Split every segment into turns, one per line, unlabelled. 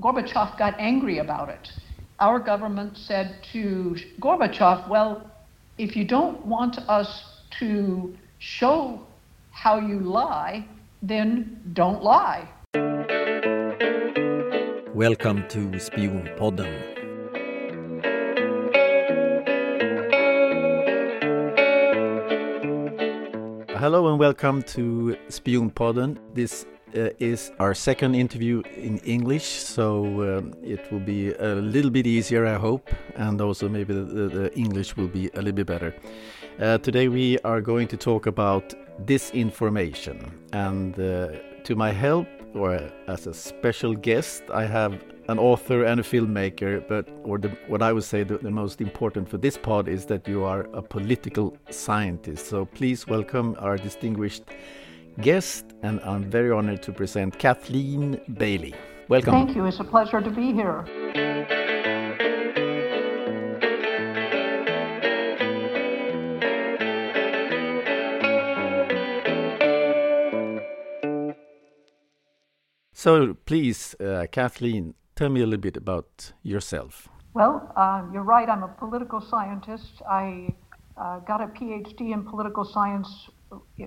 Gorbachev got angry about it. Our government said to Gorbachev, well, if you don't want us to show how you lie, then don't lie.
Welcome to Spion Spionpodden. Hello and welcome to Spionpodden. This uh, is our second interview in English, so um, it will be a little bit easier, I hope, and also maybe the, the English will be a little bit better. Uh, today we are going to talk about disinformation, and uh, to my help, or as a special guest, I have an author and a filmmaker, but or the, what I would say the, the, most important for this pod is that you are a political scientist. So please welcome our distinguished guest, and I'm very honored to present Kathleen Bailey. Welcome.
Thank you. It's a pleasure to be here.
So, please, uh, Kathleen, tell me a little bit about yourself.
Well, uh, you're right. I'm a political scientist. I uh, got a PhD in political science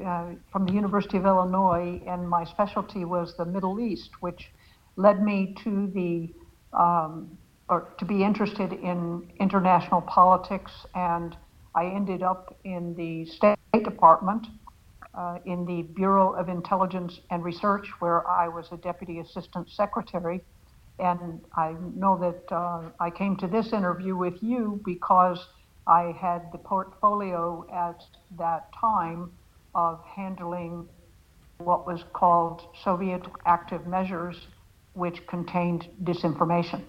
uh, from the University of Illinois, and my specialty was the Middle East, which led me to the um, or to be interested in international politics, and I ended up in the State Department uh, in the Bureau of Intelligence and Research, where I was a deputy assistant secretary. And I know that uh, I came to this interview with you because I had the portfolio at that time of handling what was called Soviet active measures, which contained disinformation.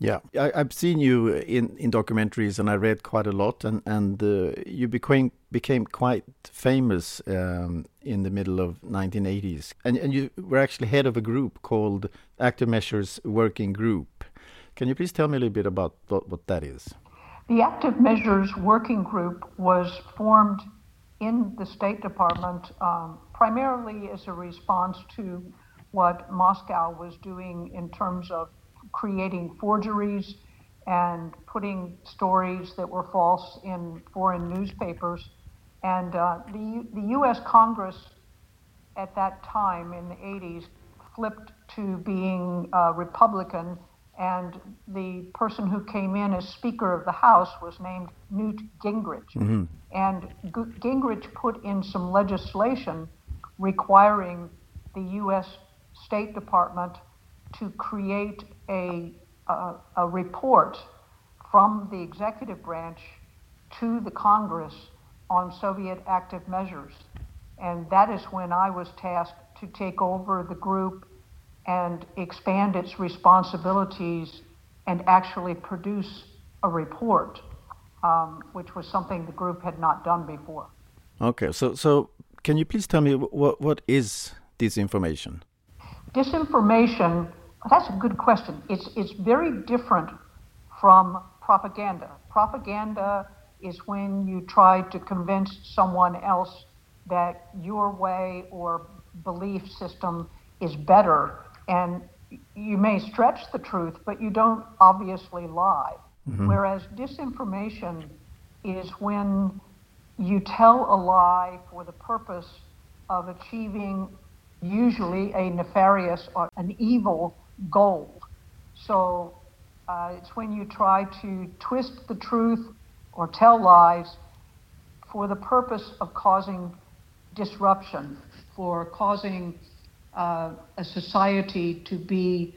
Yeah, I, have seen you in, in documentaries, and I read quite a lot, and and uh, you became became quite famous um, in the middle of 1980s, and and you were actually head of a group called Active Measures Working Group. Can you please tell me a little bit about what that is?
The Active Measures Working Group was formed in the State Department, um, primarily as a response to what Moscow was doing in terms of creating forgeries and putting stories that were false in foreign newspapers. And uh, the, the U.S. Congress at that time in the 80s flipped to being uh, Republican and the person who came in as Speaker of the House was named Newt Gingrich. Mm-hmm. And G- Gingrich put in some legislation requiring the U.S. State Department to create a, a, a report from the executive branch to the Congress on Soviet active measures. And that is when I was tasked to take over the group and expand its responsibilities and actually produce a report, um, which was something the group had not done before.
Okay, so so can you please tell me what what is disinformation?
Disinformation. That's a good question. It's it's very different from propaganda. Propaganda is when you try to convince someone else that your way or belief system is better and you may stretch the truth, but you don't obviously lie. Mm-hmm. Whereas disinformation is when you tell a lie for the purpose of achieving usually a nefarious or an evil goal. So uh, it's when you try to twist the truth or tell lies for the purpose of causing disruption, for causing uh, a society to be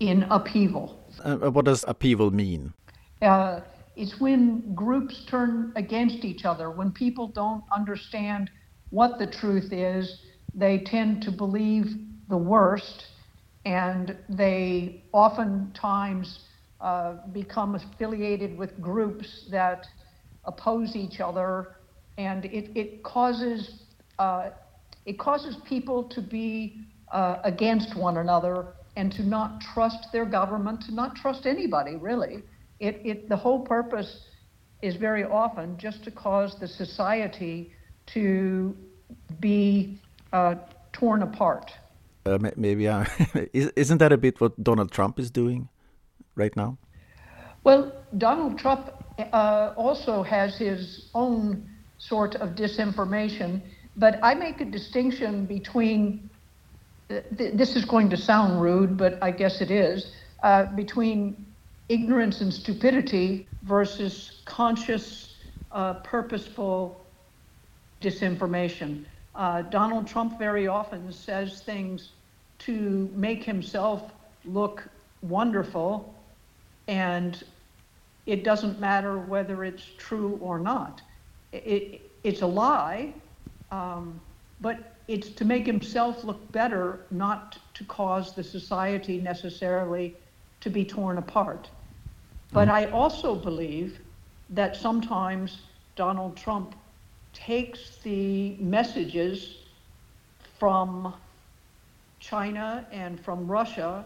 in upheaval.
Uh, what does upheaval mean?
Uh, it's when groups turn against each other, when people don't understand what the truth is, they tend to believe the worst, and they oftentimes uh, become affiliated with groups that oppose each other, and it, it causes uh, it causes people to be uh, against one another and to not trust their government, to not trust anybody, really. It, it, the whole purpose is very often just to cause the society to be uh, torn apart.
Uh, maybe I, isn't that a bit what Donald Trump is doing right now?
Well, Donald Trump uh, also has his own sort of disinformation, but I make a distinction between. Th- this is going to sound rude, but I guess it is uh, between ignorance and stupidity versus conscious, uh, purposeful disinformation. Uh, Donald Trump very often says things to make himself look wonderful, and it doesn't matter whether it's true or not. It, it's a lie, um, but it's to make himself look better, not to cause the society necessarily to be torn apart. But I also believe that sometimes Donald Trump takes the messages from China and from Russia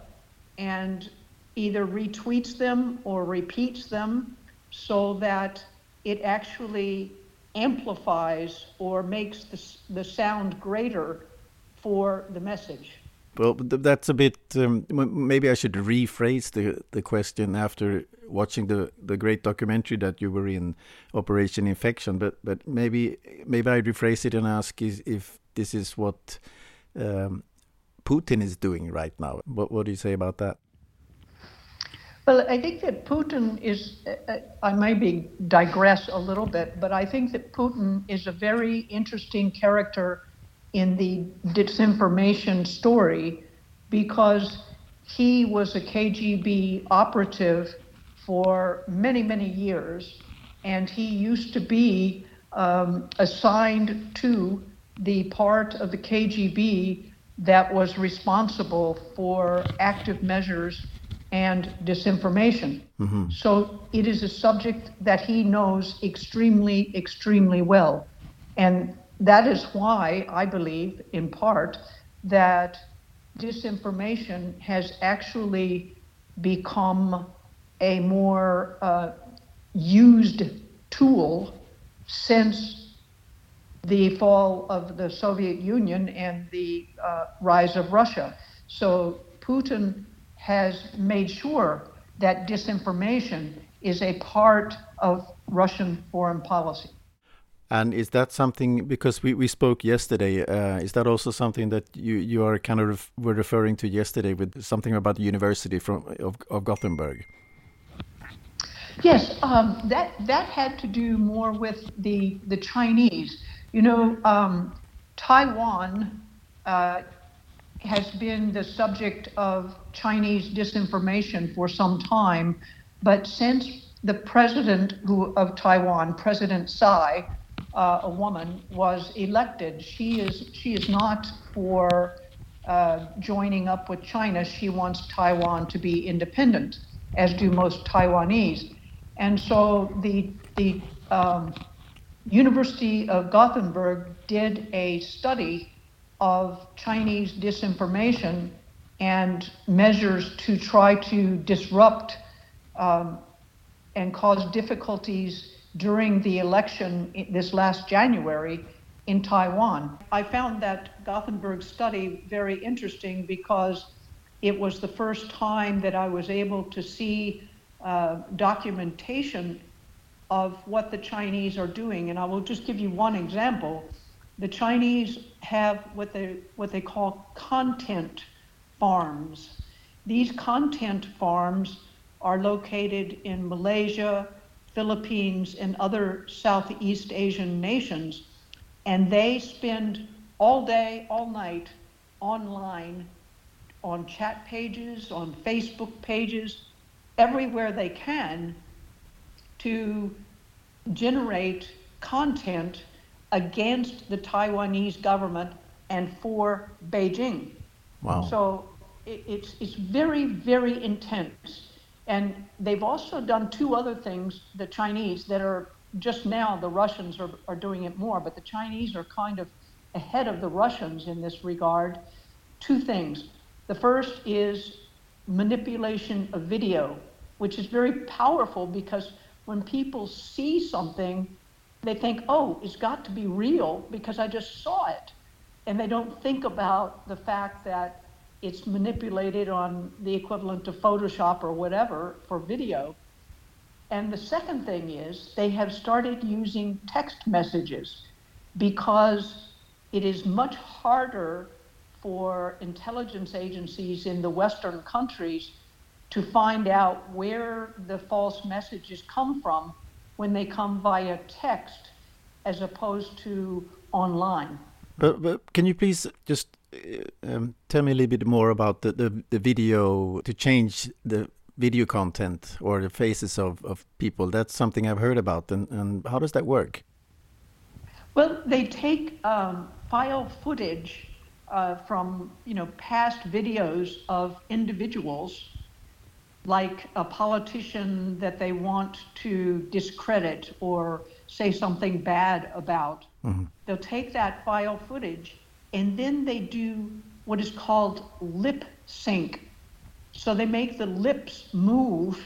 and either retweets them or repeats them so that it actually amplifies or makes the, the sound greater for the message.
Well, that's a bit. Um, maybe I should rephrase the the question after watching the the great documentary that you were in, Operation Infection. But but maybe maybe I rephrase it and ask is if this is what um, Putin is doing right now. What what do you say about that?
Well, I think that Putin is. Uh, uh I maybe digress a little bit, but I think that Putin is a very interesting character in the disinformation story because he was a KGB operative for many, many years, and he used to be um, assigned to the part of the KGB that was responsible for active measures and disinformation. Mm-hmm. So it is a subject that he knows extremely, extremely well. And that is why I believe, in part, that disinformation has actually become a more uh, used tool since the fall of the Soviet Union and the uh, rise of Russia. So Putin has made sure that disinformation is a part of Russian foreign policy.
And is that something because we, we spoke yesterday? Uh, is that also something that you, you are kind of were referring to yesterday with something about the University from of, of Gothenburg?
Yes, um, that that had to do more with the the Chinese. You know, um, Taiwan uh, has been the subject of Chinese disinformation for some time, but since the president who, of Taiwan, President Tsai, uh, a woman was elected. She is she is not for uh, joining up with China. She wants Taiwan to be independent, as do most Taiwanese. And so the the um, University of Gothenburg did a study of Chinese disinformation and measures to try to disrupt um, and cause difficulties during the election this last January in Taiwan. I found that Gothenburg study very interesting because it was the first time that I was able to see uh, documentation of what the Chinese are doing. And I will just give you one example. The Chinese have what they, what they call content farms. These content farms are located in Malaysia, Philippines, and other Southeast Asian nations, and they spend all day, all night online on chat pages, on Facebook pages, everywhere they can to generate content against the Taiwanese government and for Beijing.
Wow.
So it, it's, it's very, very intense. And they've also done two other things, the Chinese, that are just now the Russians are, are doing it more, but the Chinese are kind of ahead of the Russians in this regard. Two things. The first is manipulation of video, which is very powerful because when people see something, they think, oh, it's got to be real because I just saw it. And they don't think about the fact that it's manipulated on the equivalent of Photoshop or whatever for video. And the second thing is they have started using text messages because it is much harder for intelligence agencies in the Western countries to find out where the false messages come from when they come via text as opposed to online.
But, but can you please just uh, um, tell me a little bit more about the, the, the, video to change the video content or the faces of, of people? That's something I've heard about. And, and how does that work?
Well, they take um, file footage uh, from you know past videos of individuals, like a politician that they want to discredit or say something bad about. Mm-hmm. They'll take that file footage and then they do what is called lip sync. So they make the lips move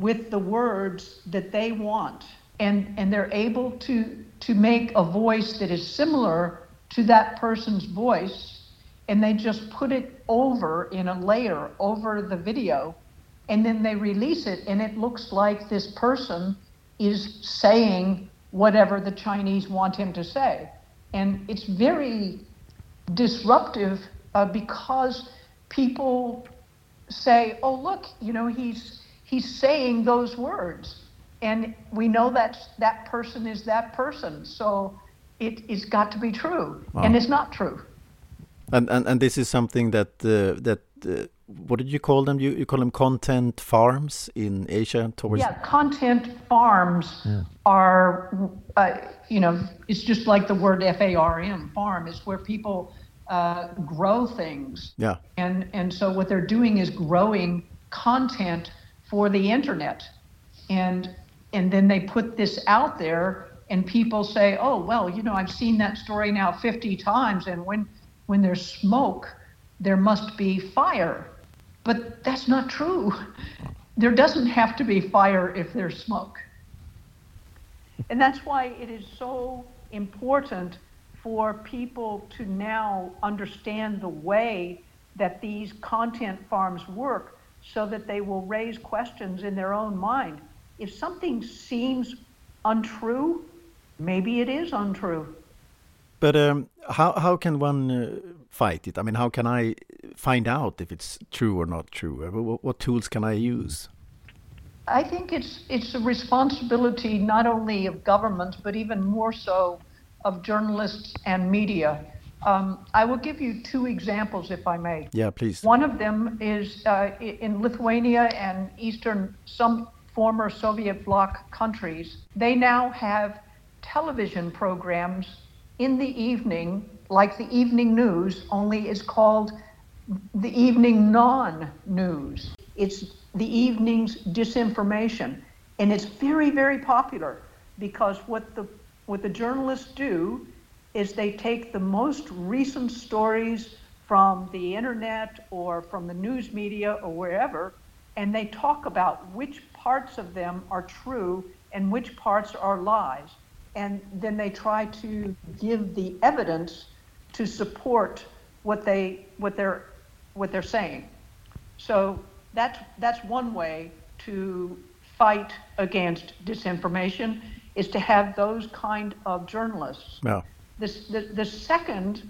with the words that they want. And, and they're able to, to make a voice that is similar to that person's voice. And they just put it over in a layer over the video. And then they release it, and it looks like this person is saying whatever the Chinese want him to say. And it's very disruptive uh, because people say, "Oh, look, you know, he's he's saying those words," and we know that that person is that person. So it, it's got to be true, wow. and it's not true.
And, and and this is something that uh, that uh, what did you call them? You, you call them content farms in Asia towards.
Yeah, content farms yeah. are, uh, you know, it's just like the word F A R M, farm. It's where people uh, grow things.
Yeah.
And and so what they're doing is growing content for the internet, and and then they put this out there, and people say, oh well, you know, I've seen that story now 50 times, and when when there's smoke, there must be fire but that's not true. There doesn't have to be fire if there's smoke. And that's why it is so important for people to now understand the way that these content farms work so that they will raise questions in their own mind. If something seems untrue, maybe it is untrue.
But um, how how can one uh, fight it? I mean, how can I find out if it's true or not true? Uh, what, what tools can I use?
I think it's it's a responsibility not only of government but even more so of journalists and media. Um, I will give you two examples, if I may.
Yeah, please.
One of them is uh, in Lithuania and Eastern, some former Soviet bloc countries. They now have television programs in the evening, like the evening news, only it's called the evening non news. It's the evening's disinformation. And it's very, very popular because what the, what the journalists do is they take the most recent stories from the internet or from the news media or wherever, and they talk about which parts of them are true and which parts are lies and then they try to give the evidence to support what they what they're what they're saying. So that's that's one way to fight against disinformation is to have those kind of journalists.
Yeah.
This, the, the second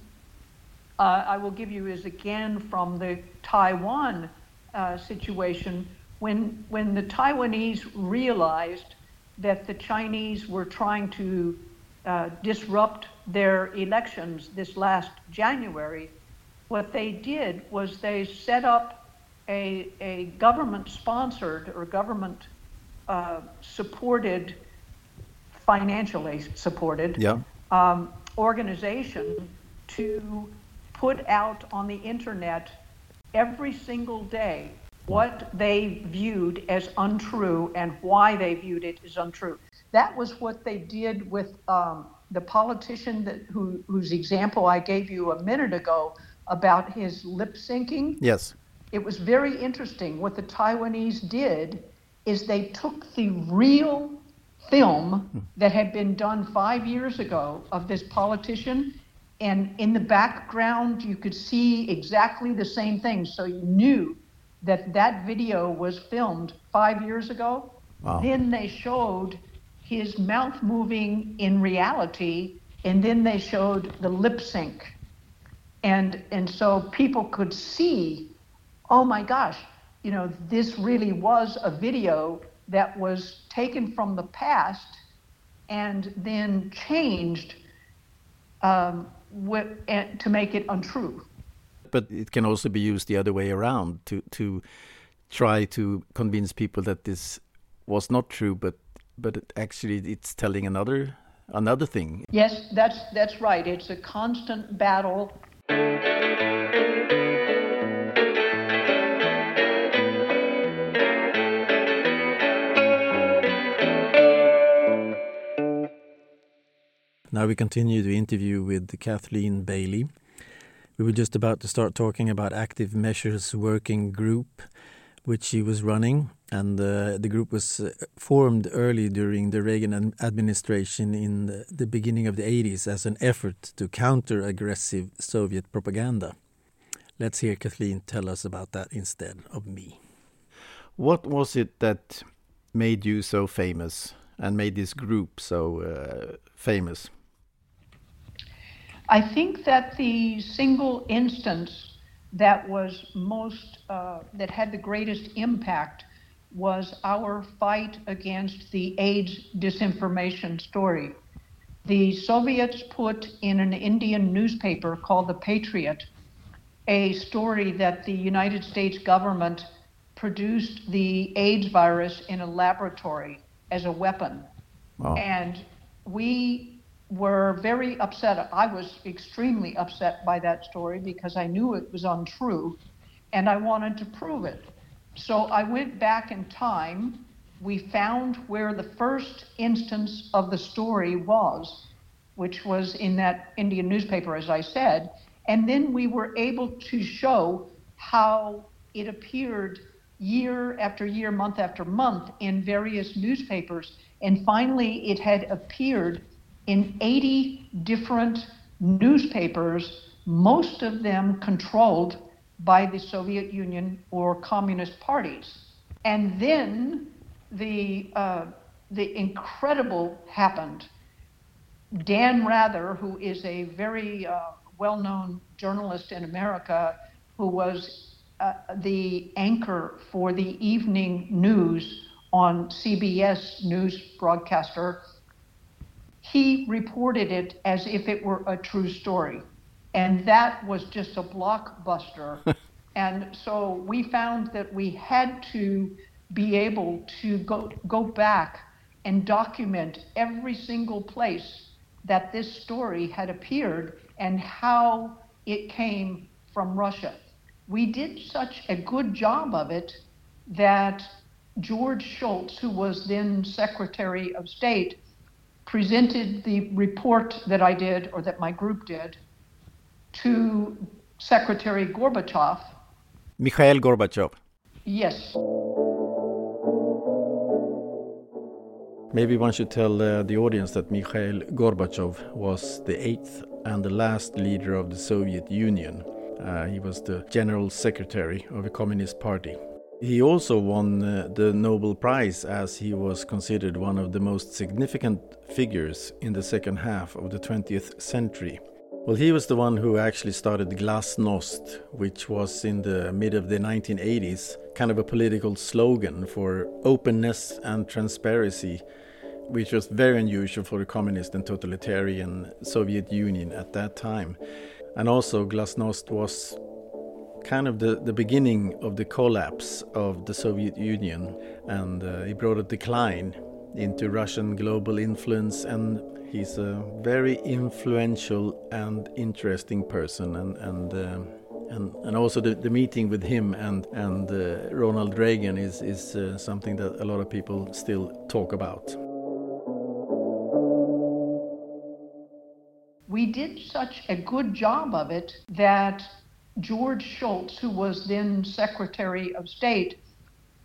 uh, I will give you is again from the Taiwan uh, situation when when the Taiwanese realized that the Chinese were trying to uh, disrupt their elections this last January, what they did was they set up a, a government sponsored or government uh, supported, financially supported
yeah.
um, organization to put out on the internet every single day what they viewed as untrue and why they viewed it as untrue. That was what they did with um, the politician that, who, whose example I gave you a minute ago about his lip syncing.
Yes.
It was very interesting. What the Taiwanese did is they took the real film hmm. that had been done five years ago of this politician and in the background you could see exactly the same thing so you knew that that video was filmed five years ago wow. then they showed his mouth moving in reality and then they showed the lip sync and and so people could see oh my gosh you know this really was a video that was taken from the past and then changed um, to make it untrue.
But it can also be used the other way around to to try to convince people that this was not true, but but it actually it's telling another another thing.
Yes, that's that's right. It's a constant battle.
Now we continue the interview with Kathleen Bailey. We were just about to start talking about Active Measures Working Group, which she was running, and uh, the group was uh, formed early during the Reagan administration in the, the beginning of the 80s as an effort to counter aggressive Soviet propaganda. Let's hear Kathleen tell us about that instead of me. What was it that made you so famous and made this group so uh, famous?
I think that the single instance that was most, uh, that had the greatest impact was our fight against the AIDS disinformation story. The Soviets put in an Indian newspaper called The Patriot a story that the United States government produced the AIDS virus in a laboratory as a weapon. Wow. And we were very upset. I was extremely upset by that story because I knew it was untrue and I wanted to prove it. So I went back in time. We found where the first instance of the story was, which was in that Indian newspaper, as I said. And then we were able to show how it appeared year after year, month after month in various newspapers. And finally, it had appeared in 80 different newspapers, most of them controlled by the Soviet Union or communist parties. And then the, uh, the incredible happened. Dan Rather, who is a very uh, well known journalist in America, who was uh, the anchor for the evening news on CBS News broadcaster, he reported it as if it were a true story. And that was just a blockbuster. and so we found that we had to be able to go, go back and document every single place that this story had appeared and how it came from Russia. We did such a good job of it that George Shultz, who was then Secretary of State, presented the report that I did, or that my group did, to Secretary Gorbachev.
Mikhail Gorbachev.
Yes.
Maybe one should tell uh, the audience that Mikhail Gorbachev was the eighth and the last leader of the Soviet Union. Uh, he was the general secretary of the Communist Party. He also won uh, the Nobel Prize as he was considered one of the most significant figures in the second half of the 20th century. Well, he was the one who actually started Glasnost, which was in the mid of the 1980s, kind of a political slogan for openness and transparency, which was very unusual for the communist and totalitarian Soviet Union at that time. And also, Glasnost was kind of the, the beginning of the collapse of the Soviet Union, and uh, he brought a decline into Russian global influence. And he's a very influential and interesting person, and and. Uh, and, and also the, the meeting with him and and uh, Ronald Reagan is is uh, something that a lot of people still talk about.
We did such a good job of it that George Shultz, who was then Secretary of State,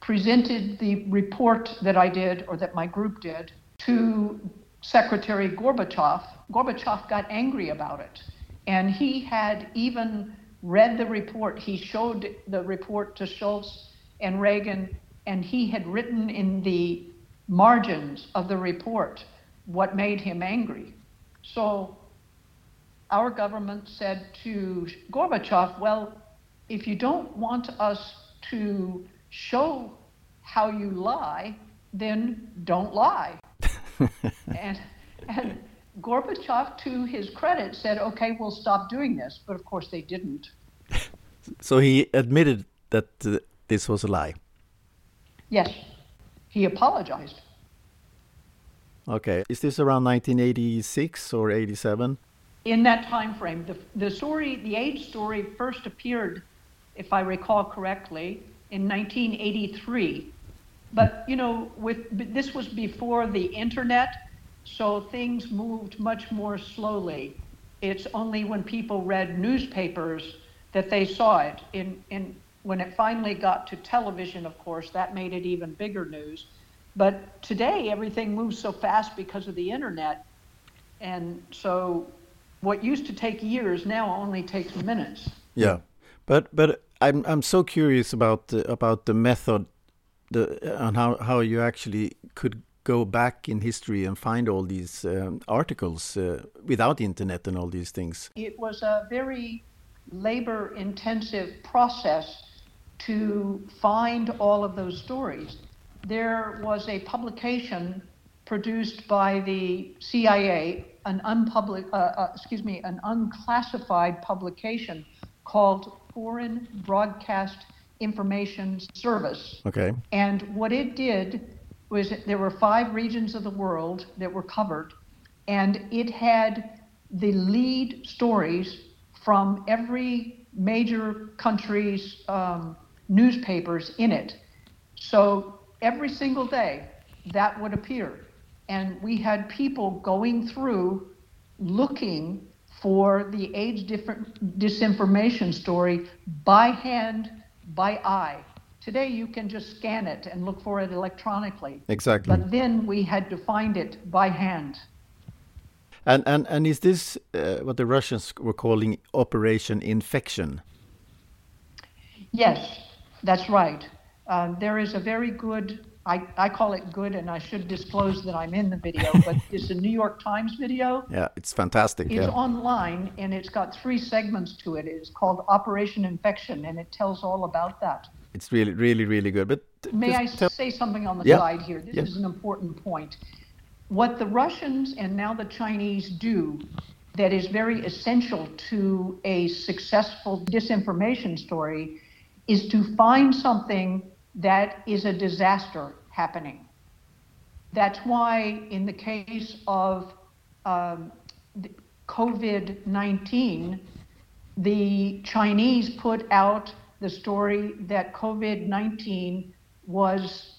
presented the report that I did, or that my group did, to Secretary Gorbachev. Gorbachev got angry about it. And he had even read the report. He showed the report to Shultz and Reagan, and he had written in the margins of the report what made him angry. So our government said to Gorbachev, well, if you don't want us to show how you lie, then don't lie. and, and Gorbachev, to his credit, said, okay, we'll stop doing this. But of course, they didn't.
so he admitted that uh, this was a lie?
Yes. He apologized.
Okay. Is this around 1986 or 87?
In that time frame. The, the story, the AIDS story, first appeared, if I recall correctly, in 1983. But, you know, with this was before the internet so things moved much more slowly. It's only when people read newspapers that they saw it. In, in, when it finally got to television, of course, that made it even bigger news. But today, everything moves so fast because of the internet. And so what used to take years now only takes minutes.
Yeah. But, but I'm, I'm so curious about the, about the method the, and how, how you actually could go back in history and find all these um, articles uh, without the internet and all these things?
It was a very labor intensive process to find all of those stories. There was a publication produced by the CIA, an unpublic, uh, uh, excuse me, an unclassified publication called Foreign Broadcast Information Service.
Okay.
And what it did was there were five regions of the world that were covered, and it had the lead stories from every major country's um, newspapers in it. So every single day that would appear. And we had people going through looking for the AIDS disinformation story by hand, by eye. Today you can just scan it and look for it electronically.
Exactly.
But then we had to find it by hand.
And and and is this uh, what the Russians were calling Operation Infection?
Yes, that's right. Um, there is a very good. I, I call it good, and I should disclose that I'm in the video, but it's a New York Times video.
Yeah, it's fantastic.
It's
yeah.
online, and it's got three segments to it. It's called Operation Infection, and it tells all about that.
It's really, really, really good. But
may I
tell-
say something on the
yeah.
side here? This
yeah.
is an important point. What the Russians and now the Chinese do that is very essential to a successful disinformation story is to find something that is a disaster happening. That's why, in the case of um, COVID 19, the Chinese put out the story that COVID 19 was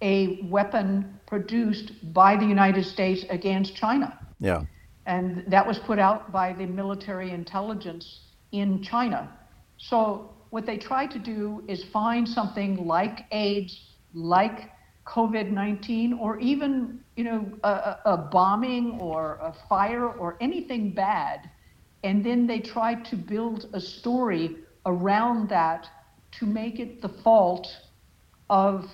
a weapon produced by the United States against China.
Yeah.
And that was put out by the military intelligence in China. So, what they try to do is find something like AIDS, like COVID 19, or even you know, a, a bombing or a fire or anything bad. And then they try to build a story around that to make it the fault of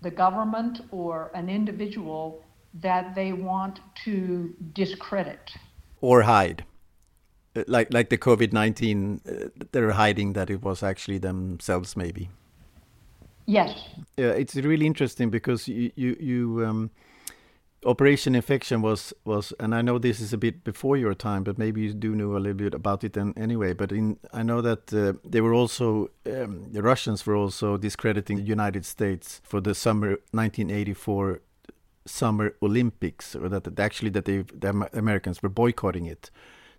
the government or an individual that they want to discredit.
Or hide. Like like the covid-19 uh, they're hiding that it was actually themselves maybe
yes
yeah it's really interesting because you you, you um, Operation Infection was was, and I know this is a bit before your time, but maybe you do know a little bit about it then anyway. But in I know that uh, they were also um, the Russians were also discrediting the United States for the summer 1984 Summer Olympics, or that, that actually that they the Americans were boycotting it.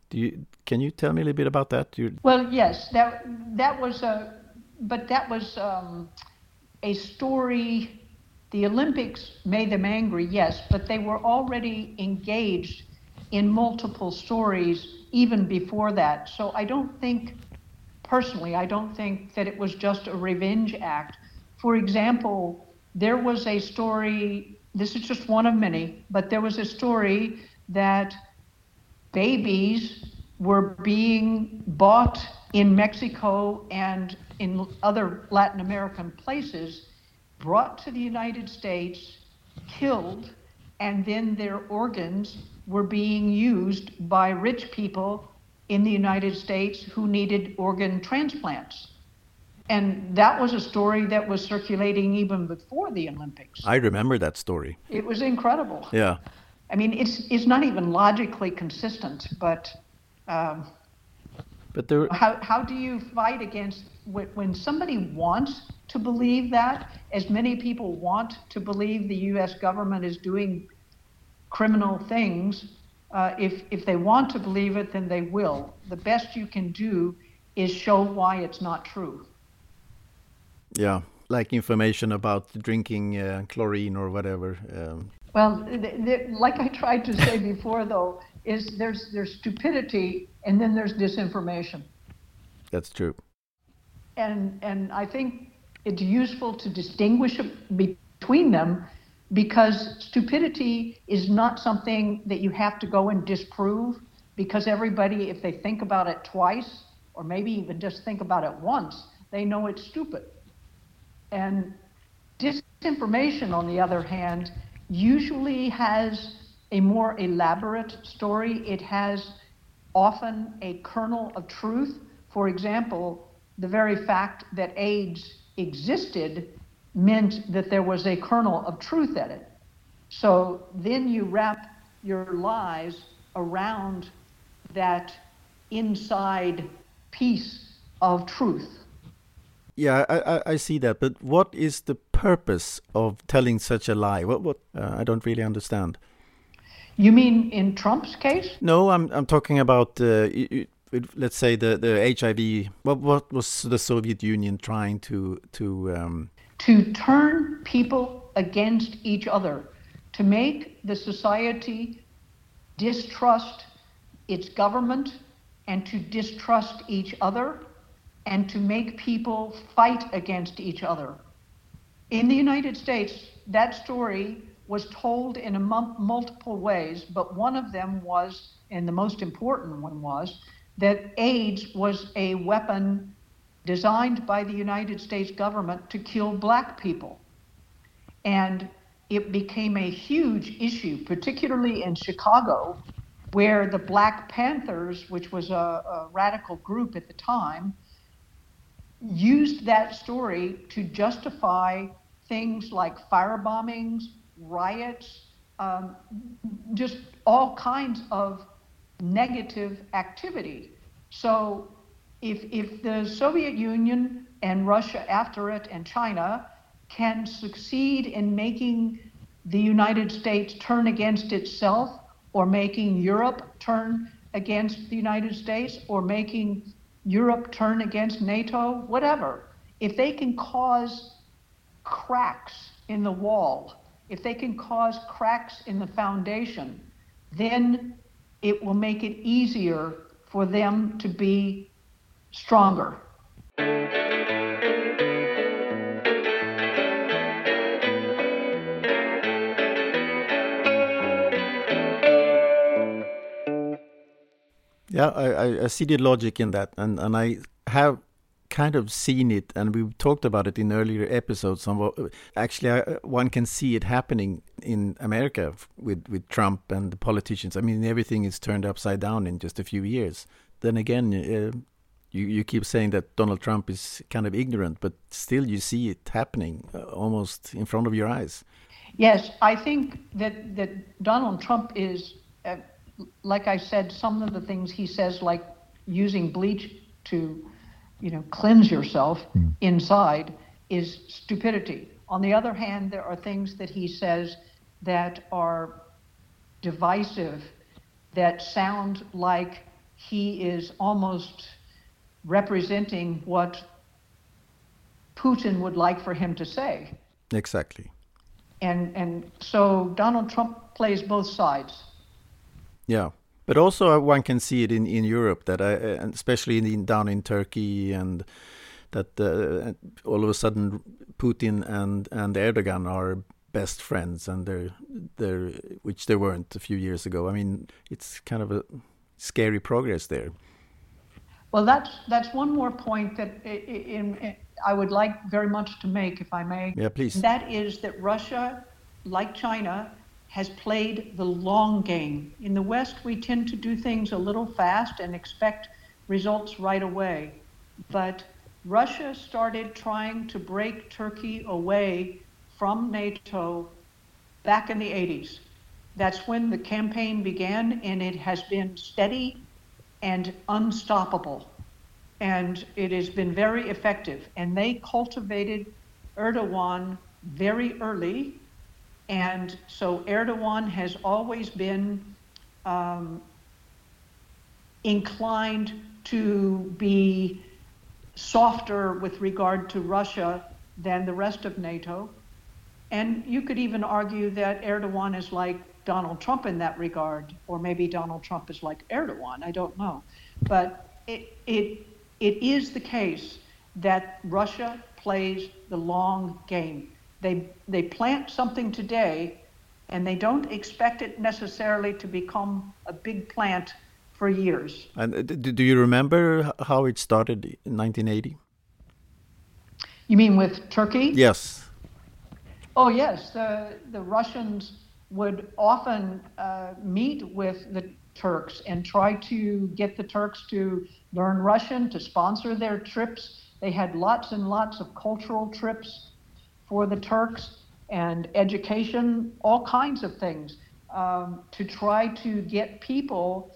Do you can you tell me a little bit about that?
You're... Well, yes, that that was a, but that was um, a story the Olympics made them angry, yes, but they were already engaged in multiple stories even before that. So I don't think, personally, I don't think that it was just a revenge act. For example, there was a story, this is just one of many, but there was a story that babies were being bought in Mexico and in other Latin American places, brought to the United States, killed, and then their organs were being used by rich people in the United States who needed organ transplants. And that was a story that was circulating even before the Olympics.
I remember that story.
It was incredible.
Yeah.
I mean, it's it's not even logically consistent, but. Um,
but there,
how how do you fight against when somebody wants to believe that, as many people want to believe the U.S. government is doing criminal things? Uh, if if they want to believe it, then they will. The best you can do is show why it's not true.
Yeah, like information about drinking uh, chlorine or whatever. Um.
Well, like I tried to say before, though, is there's there's stupidity and then there's disinformation.
That's true.
And and I think it's useful to distinguish between them because stupidity is not something that you have to go and disprove because everybody if they think about it twice or maybe even just think about it once they know it's stupid and disinformation, on the other hand, usually has a more elaborate story. It has often a kernel of truth. For example, the very fact that AIDS existed meant that there was a kernel of truth in it. So then you wrap your lies around that inside piece of truth.
Yeah, I, I, I, see that. But what is the purpose of telling such a lie? What what uh, I don't really understand.
You mean in Trump's case?
No, I'm I'm talking about uh, let's say the the HIV. What what was the Soviet Union trying to to um...
to turn people against each other, to make the society distrust its government and to distrust each other and to make people fight against each other. In the United States, that story was told in multiple ways, but one of them was, and the most important one was, that AIDS was a weapon designed by the United States government to kill black people. And it became a huge issue, particularly in Chicago, where the Black Panthers, which was a, a radical group at the time, used that story to justify things like fire bombings, riots, um, just all kinds of negative activity. So if, if the Soviet Union and Russia after it and China can succeed in making the United States turn against itself or making Europe turn against the United States or making Europe turn against NATO, whatever, if they can cause cracks in the wall, if they can cause cracks in the foundation, then it will make it easier for them to be stronger.
Yeah, I, I see the logic in that, and, and I have kind of seen it, and we've talked about it in earlier episodes. On what, actually, one can see it happening in America with with Trump and the politicians. I mean, everything is turned upside down in just a few years. Then again, uh, you you keep saying that Donald Trump is kind of ignorant, but still you see it happening uh, almost in front of your eyes.
Yes, I think that that Donald Trump is. Uh, like I said, some of the things he says, like using bleach to, you know, cleanse yourself mm. inside, is stupidity. On the other hand, there are things that he says that are divisive, that sound like he is almost representing what Putin would like for him to say.
Exactly.
And and so Donald Trump plays both sides.
Yeah, but also uh, one can see it in in Europe that I, uh, especially in, down in Turkey and that uh, all of a sudden Putin and and Erdogan are best friends and they're they're which they weren't a few years ago. I mean, it's kind of a scary progress there.
Well, that's that's one more point that in, in, I would like very much to make, if I may.
Yeah, please.
That is that Russia, like China, has played the long game. In the West, we tend to do things a little fast and expect results right away. But Russia started trying to break Turkey away from NATO back in the 80s. That's when the campaign began, and it has been steady and unstoppable. And it has been very effective. And they cultivated Erdogan very early. And so Erdogan has always been um, inclined to be softer with regard to Russia than the rest of NATO. And you could even argue that Erdogan is like Donald Trump in that regard, or maybe Donald Trump is like Erdogan. I don't know, but it it it is the case that Russia plays the long game. They they plant something today, and they don't expect it necessarily to become a big plant for years.
And uh, do you remember how it started in 1980?
You mean with Turkey?
Yes.
Oh yes, the the Russians would often uh, meet with the Turks and try to get the Turks to learn Russian, to sponsor their trips. They had lots and lots of cultural trips for the Turks and education, all kinds of things um, to try to get people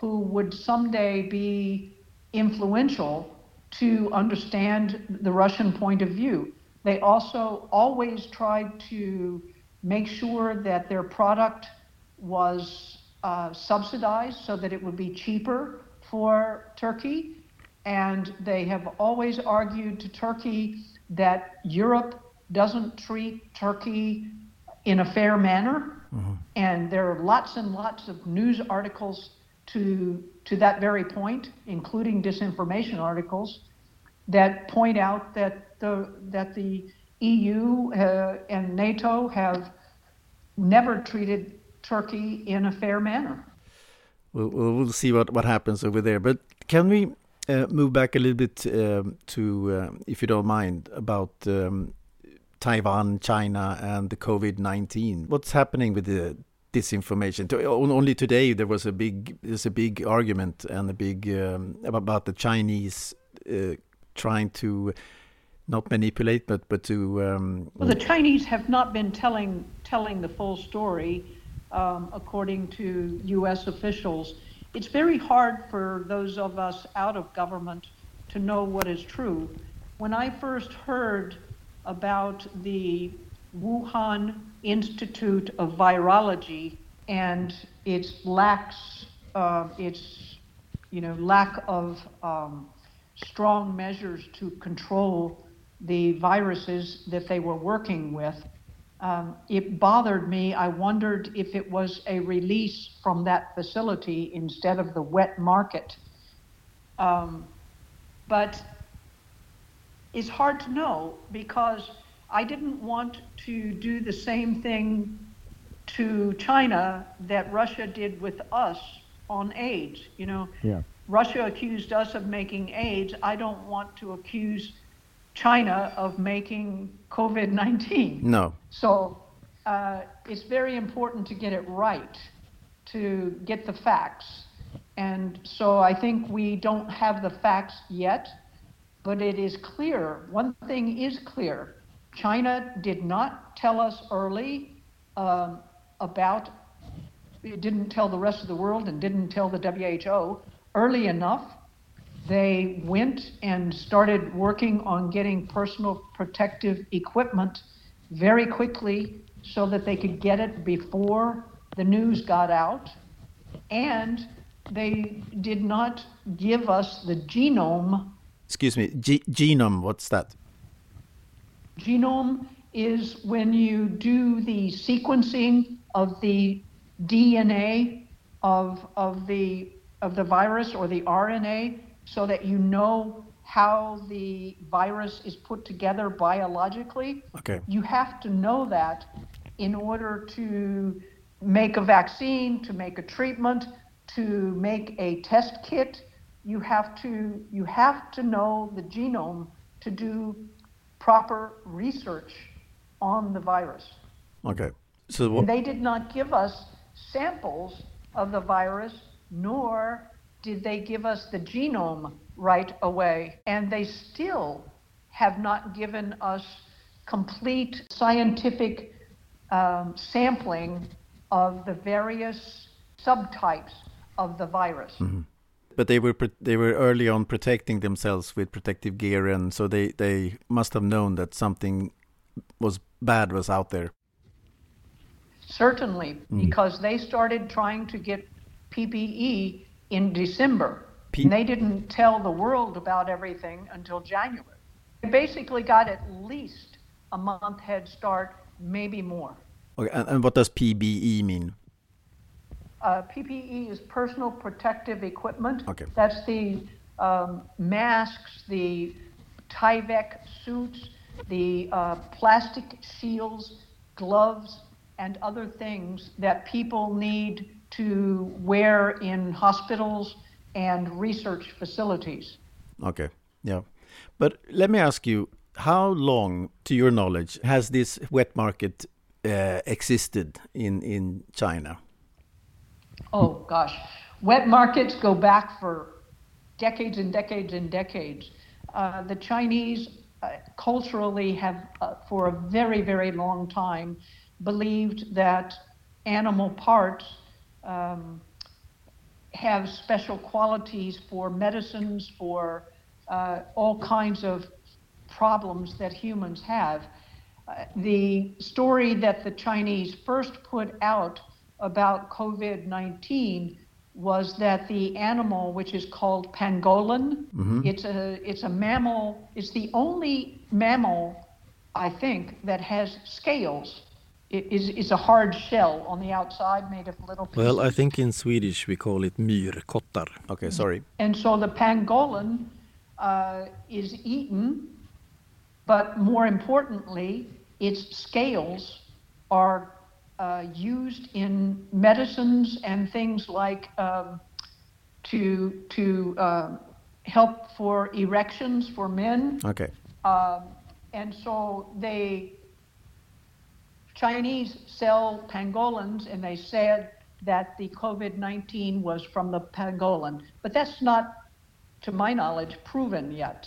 who would someday be influential to understand the Russian point of view. They also always tried to make sure that their product was uh, subsidized so that it would be cheaper for Turkey. And they have always argued to Turkey that Europe doesn't treat Turkey in a fair manner. Mm-hmm. And there are lots and lots of news articles to, to that very point, including disinformation articles, that point out that the, that the EU uh, and NATO have never treated Turkey in a fair manner.
We'll, we'll see what, what happens over there. But can we uh, move back a little bit um, to, uh, if you don't mind, about um, Taiwan, China, and the COVID 19? What's happening with the disinformation? Only today there was a big there's a big argument and a big um, about the Chinese uh, trying to not manipulate, but but to. Um,
well, the Chinese have not been telling telling the full story, um, according to U.S. officials. It's very hard for those of us out of government to know what is true. When I first heard about the Wuhan Institute of Virology and its lacks, uh, its you know lack of um, strong measures to control the viruses that they were working with. Um, it bothered me. I wondered if it was a release from that facility instead of the wet market. Um, but it's hard to know because I didn't want to do the same thing to China that Russia did with us on AIDS. You know, yeah. Russia accused us of making AIDS. I don't want to accuse China of making COVID 19.
No.
So uh, it's very important to get it right, to get the facts. And so I think we don't have the facts yet, but it is clear. One thing is clear China did not tell us early um, about, it didn't tell the rest of the world and didn't tell the WHO early enough they went and started working on getting personal protective equipment very quickly so that they could get it before the news got out. And they did not give us the genome.
Excuse me, G- genome, what's that?
Genome is when you do the sequencing of the DNA of, of, the, of the virus or the RNA so that you know how the virus is put together biologically.
Okay.
You have to know that in order to make a vaccine, to make a treatment, to make a test kit, you have to you have to know the genome to do proper research on the virus.
Okay. So what,
They did not give us samples of the virus, nor did they give us the genome right away. And they still have not given us complete scientific um, sampling of the various subtypes of the virus.
But they were they were early on protecting themselves with protective gear, and so they they must have known that something was bad was out there.
Certainly, mm. because they started trying to get PPE in December.
P-
and they didn't tell the world about everything until January. They basically got at least a month head start, maybe more.
Okay, and, and what does PBE mean?
Uh, PPE is personal protective equipment.
Okay.
That's the um, masks, the Tyvek suits, the uh, plastic shields, gloves, and other things that people need to wear in hospitals and research facilities.
Okay, yeah, but let me ask you, how long, to your knowledge, has this wet market uh, existed in in China?
Oh gosh, wet markets go back for decades and decades and decades. Uh, the Chinese uh, culturally have, uh, for a very, very long time, believed that animal parts um, have special qualities for medicines, for uh, all kinds of problems that humans have. Uh, the story that the Chinese first put out about COVID 19 was that the animal, which is called pangolin, it's, a, it's a mammal, it's the only mammal, I think, that has scales. It is it's a hard shell on the outside made of little pieces.
Well, I think in Swedish we call it myrkottar.
Okay, sorry.
And so the pangolin uh, is eaten, but more importantly, its scales are uh, used in medicines and things like um, to to uh, help for erections for men.
Okay,
Um, and so they Chinese sell pangolins, and they said that the COVID nineteen was from the pangolin, but that's not, to my knowledge, proven yet.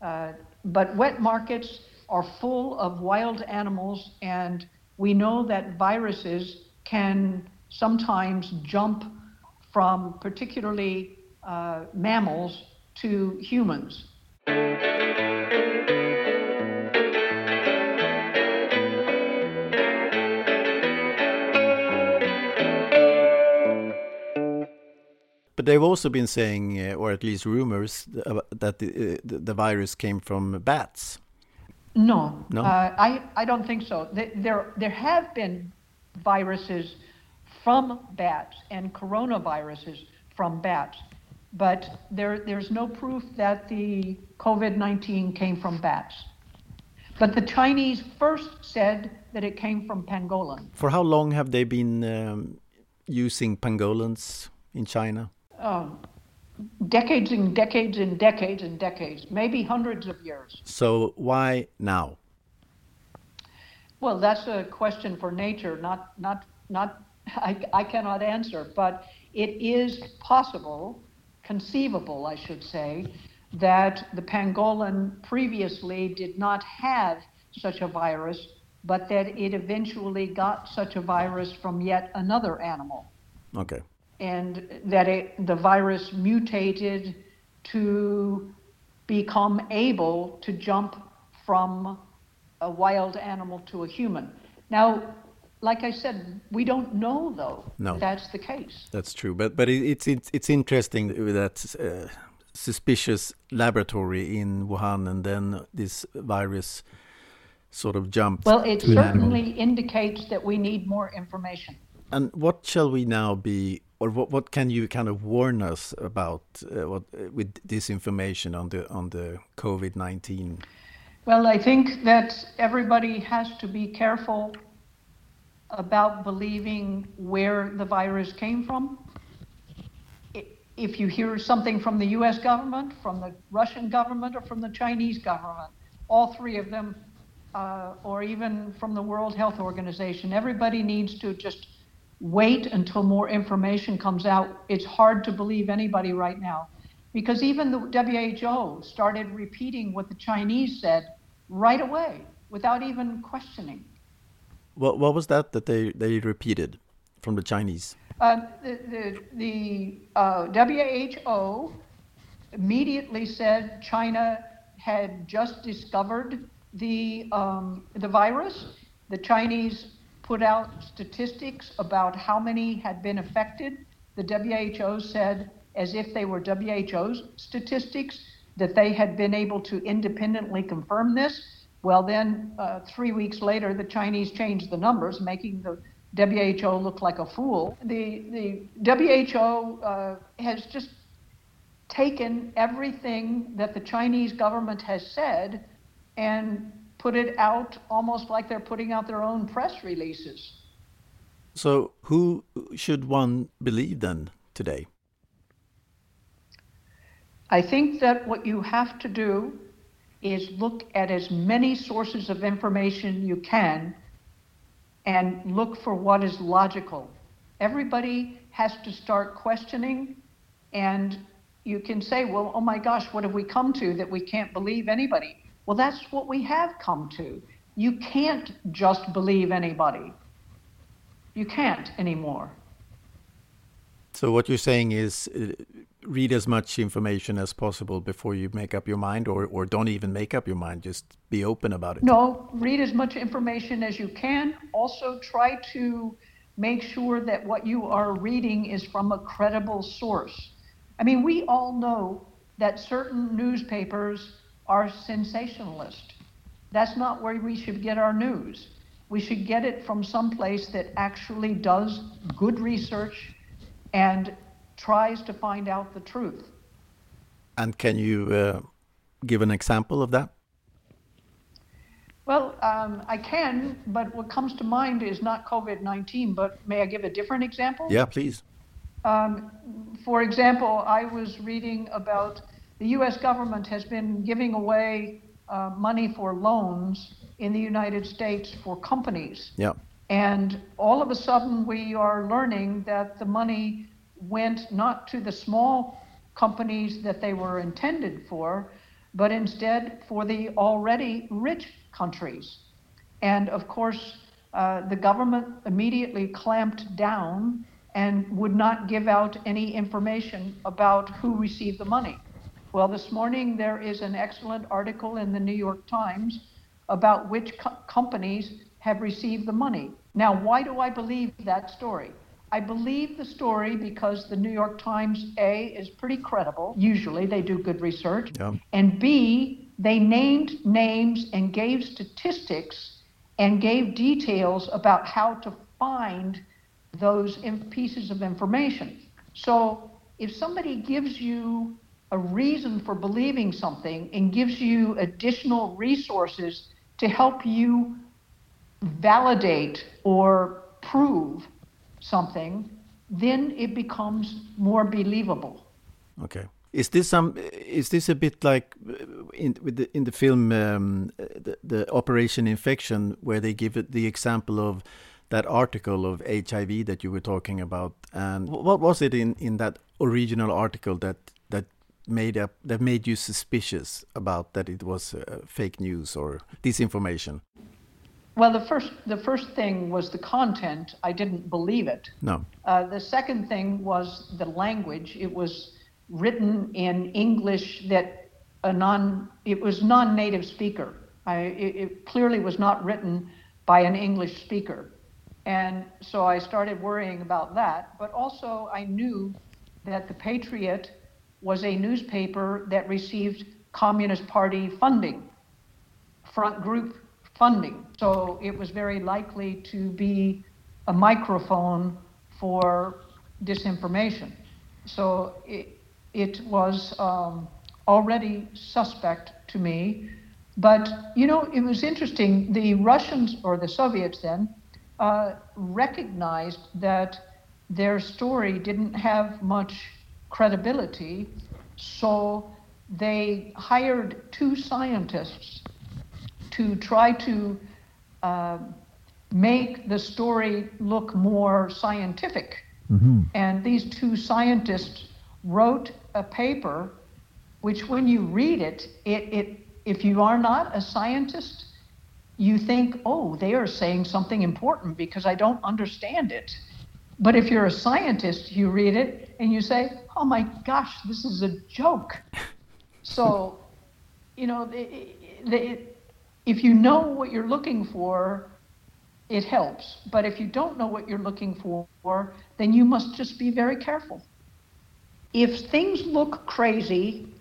Uh, but wet markets are full of wild animals, and we know that viruses can sometimes jump from particularly uh, mammals to humans.
but they've also been saying, uh, or at least rumors, uh, that uh, the the virus came from bats.
No,
No?
Uh, I, I don't think so. There, there have been viruses from bats and coronaviruses from bats, but there, there's no proof that the COVID 19 came from bats. But the Chinese first said that it came from pangolin.
For how long have they been um, using pangolins in China?
Oh, decades and decades and decades and decades, maybe hundreds of years.
So why now?
Well, that's a question for nature, not, not, not, I, I cannot answer, but it is possible, conceivable, I should say, that the pangolin previously did not have such a virus, but that it eventually got such a virus from yet another animal.
Okay,
And that it, the virus mutated to become able to jump from a wild animal to a human. Now, like I said, we don't know though
No.
that's the case.
that's true. But but it, it's it's it's interesting that uh, suspicious laboratory in Wuhan, and then this virus sort of jumped.
Well, it
an animal.
certainly indicates that we need more information.
And what shall we now be, or what, what can you kind of warn us about uh, what uh, with this information on the on the COVID nineteen?
Well, I think that everybody has to be careful about believing where the virus came from. if you hear something from the US government, from the Russian government, or from the Chinese government, all three of them, uh, or even from the World Health Organization, everybody needs to just wait until more information comes out. It's hard to believe anybody right now because even the WHO started repeating what the Chinese said right away without even questioning.
What, what was that that they, they repeated from the Chinese?
Uh, the the, the uh, WHO immediately said China had just discovered the um, the virus. The Chinese put out statistics about how many had been affected. The WHO said, as if they were WHO's statistics, that they had been able to independently confirm this. Well, then, uh, three weeks later, the Chinese changed the numbers, making the WHO look like a fool. The, the WHO uh, has just taken everything that the Chinese government has said and put it out almost like they're putting out their own press releases.
So, who should one believe then today?
I think that what you have to do is look at as many sources of information you can and look for what is logical. Everybody has to start questioning, and you can say, Well, oh my gosh, what have we come to that we can't believe anybody? Well, that's what we have come to. You can't just believe anybody. You can't anymore.
So, what you're saying is uh, read as much information as possible before you make up your mind, or, or don't even make up your mind, just be open about it.
No, read as much information as you can. Also, try to make sure that what you are reading is from a credible source. I mean, we all know that certain newspapers are sensationalist. That's not where we should get our news. We should get it from some place that actually does good research and tries to find out the truth.
And can you uh, give an example of that?
Well, um, I can, but what comes to mind is not COVID 19, but may I give a different example?
Yeah, please.
Um, for example, I was reading about the US government has been giving away uh, money for loans in the United States for companies.
Yeah.
And all of a sudden, we are learning that the money went not to the small companies that they were intended for, but instead for the already rich countries. And of course, uh, the government immediately clamped down and would not give out any information about who received the money. Well, this morning there is an excellent article in the New York Times about which co- companies have received the money. Now, why do I believe that story? I believe the story because the New York Times, A, is pretty credible. Usually they do good research.
Yeah.
And B, they named names and gave statistics and gave details about how to find those pieces of information. So if somebody gives you a reason for believing something and gives you additional resources to help you validate or prove something, then it becomes more believable.
Okay. Is this some? Is this a bit like in with the, in the film um, the, the Operation Infection, where they give it the example of that article of HIV that you were talking about, and what was it in in that original article that made up that made you suspicious about that it was uh, fake news or disinformation?
Well, the first the first thing was the content. I didn't believe it.
No.
Uh, the second thing was the language. It was written in English that a non it was non-native speaker. I, it, it clearly was not written by an English speaker, and so I started worrying about that. But also, I knew that the Patriot was a newspaper that received Communist Party funding, front group funding. So it was very likely to be a microphone for disinformation. So it, it was um, already suspect to me. But, you know, it was interesting. The Russians, or the Soviets then, uh, recognized that their story didn't have much credibility. So they hired two scientists to try to uh, make the story look more scientific. Mm-hmm. And these two scientists wrote a paper which, when you read it, it, it if you are not a scientist, you think, oh, they are saying something important because I don't understand it. But if you're a scientist, you read it and you say, oh my gosh, this is a joke. so, you know, if you know what you're looking for, it helps. But if you don't know what you're looking for, then you must just be very careful. If things look crazy,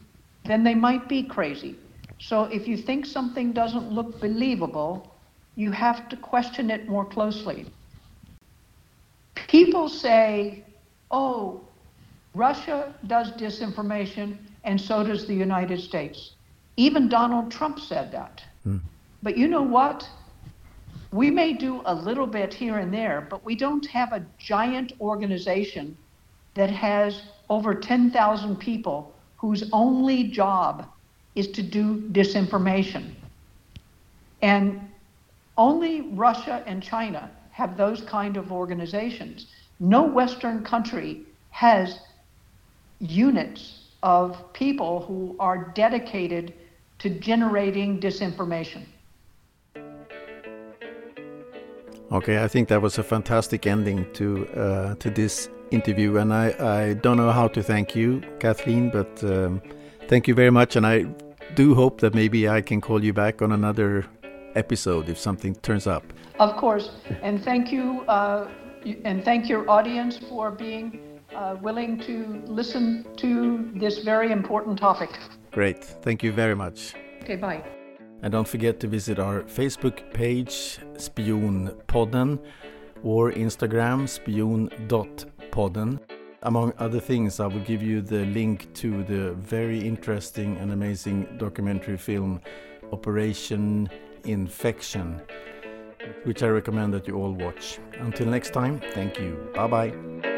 then they might be crazy. So if you think something doesn't look believable, you have to question it more closely. People say, oh, Russia does disinformation and so does the United States. Even Donald Trump said that. Mm. But you know what? We may do a little bit here and there, but we don't have a giant organization that has over 10,000 people whose only job is to do disinformation. And only Russia and China have those kind of organizations. No Western country has units of people who are dedicated to generating disinformation.
Okay, I think that was a fantastic ending to uh, to this interview, and I, I don't know how to thank you, Kathleen, but um, thank you very much, and I do hope that maybe I can call you back on another episode if something turns up.
Of course, and thank you, uh, and thank your audience for being uh, willing to listen to this very important topic.
Great, thank you very much.
Okay, bye.
And don't forget to visit our Facebook page, Spionpodden, or Instagram, spion.podden. Among other things, I will give you the link to the very interesting and amazing documentary film Operation Infection, which I recommend that you all watch. Until next time, thank you. Bye bye.